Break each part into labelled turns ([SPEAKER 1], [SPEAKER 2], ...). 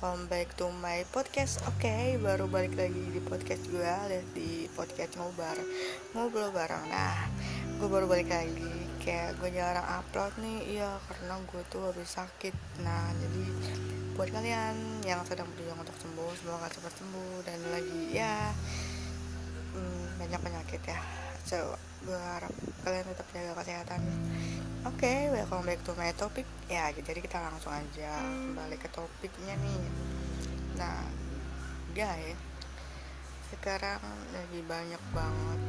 [SPEAKER 1] welcome back to my podcast. Oke, okay, baru balik lagi di podcast gue Lihat di podcast ngobar. Ngobrol bareng. Nah, gue baru balik lagi. Kayak gue jarang upload nih. Iya, karena gue tuh habis sakit. Nah, jadi buat kalian yang sedang berjuang untuk sembuh Semoga cepat sembuh. Dan lagi ya hmm, Banyak penyakit ya So, gue harap kalian tetap jaga kesehatan Oke, okay, welcome back to my topic. Ya, jadi kita langsung aja kembali ke topiknya nih. Nah, guys, sekarang lagi banyak banget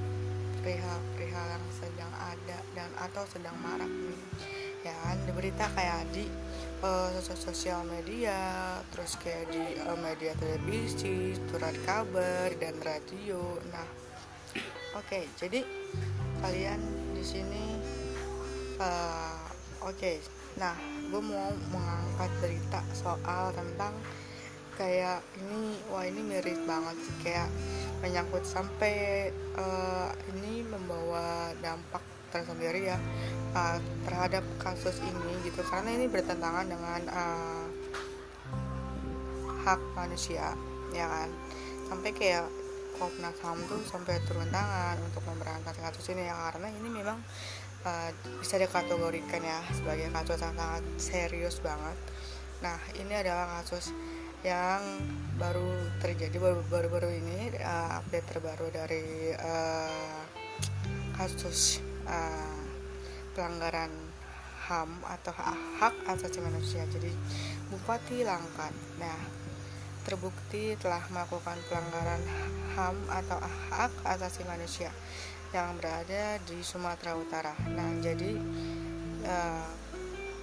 [SPEAKER 1] perihal-perihal yang sedang ada dan atau sedang marak nih. Ya kan, berita kayak di uh, sosial media, terus kayak di uh, media televisi, surat kabar dan radio. Nah, oke, okay, jadi kalian di sini uh, oke. Okay. nah gue mau mengangkat berita soal tentang kayak ini wah ini mirip banget sih. Kayak menyangkut sampai uh, ini membawa dampak tersendiri ya uh, terhadap kasus ini gitu. Karena ini bertentangan dengan uh, hak manusia ya kan? Sampai kayak Komnas HAM tuh sampai turun tangan untuk memberantas kasus ini ya karena ini memang uh, bisa dikategorikan ya sebagai kasus yang sangat serius banget. Nah ini adalah kasus yang baru terjadi baru-baru ini uh, update terbaru dari uh, kasus uh, pelanggaran HAM atau hak asasi manusia. Jadi Bupati Langkat. Nah terbukti telah melakukan pelanggaran HAM atau hak asasi manusia yang berada di Sumatera Utara. Nah, jadi uh,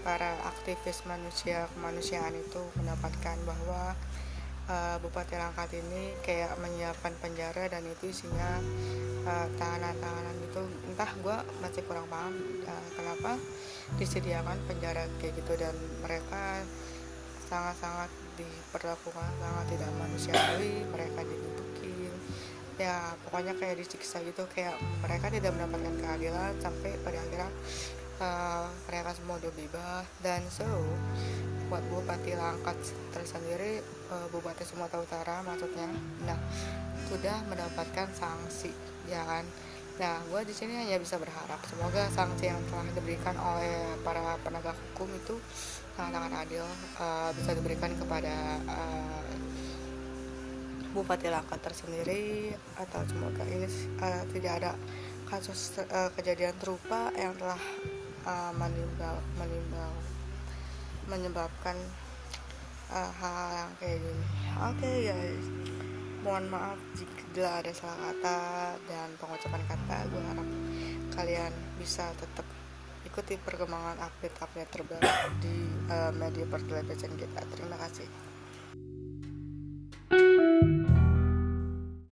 [SPEAKER 1] para aktivis manusia kemanusiaan itu mendapatkan bahwa uh, Bupati Langkat ini kayak menyiapkan penjara dan itu isinya tahanan tahanan-tahanan itu entah gue masih kurang paham uh, kenapa disediakan penjara kayak gitu dan mereka sangat-sangat diperlakukan sangat tidak manusiawi mereka dibutuhkan ya pokoknya kayak disiksa gitu kayak mereka tidak mendapatkan keadilan sampai pada akhirnya uh, mereka semua udah bebas. Dan so buat Bupati Langkat tersendiri uh, Bupati Sumatera Utara maksudnya nah sudah mendapatkan sanksi ya kan? Nah gue di sini hanya bisa berharap semoga sanksi yang telah diberikan oleh para penegak hukum itu sangat-sangat adil uh, bisa diberikan kepada uh, Bupati Langkat tersendiri atau semoga ini uh, tidak ada kasus uh, kejadian serupa yang telah uh, menimbul menimbul menyebabkan uh, hal yang kayak gini. Oke okay, guys, mohon maaf jika ada salah kata dan pengucapan kata. Gue harap kalian bisa tetap ikuti perkembangan update-update terbaru di uh, media pertelevisian kita. Terima kasih.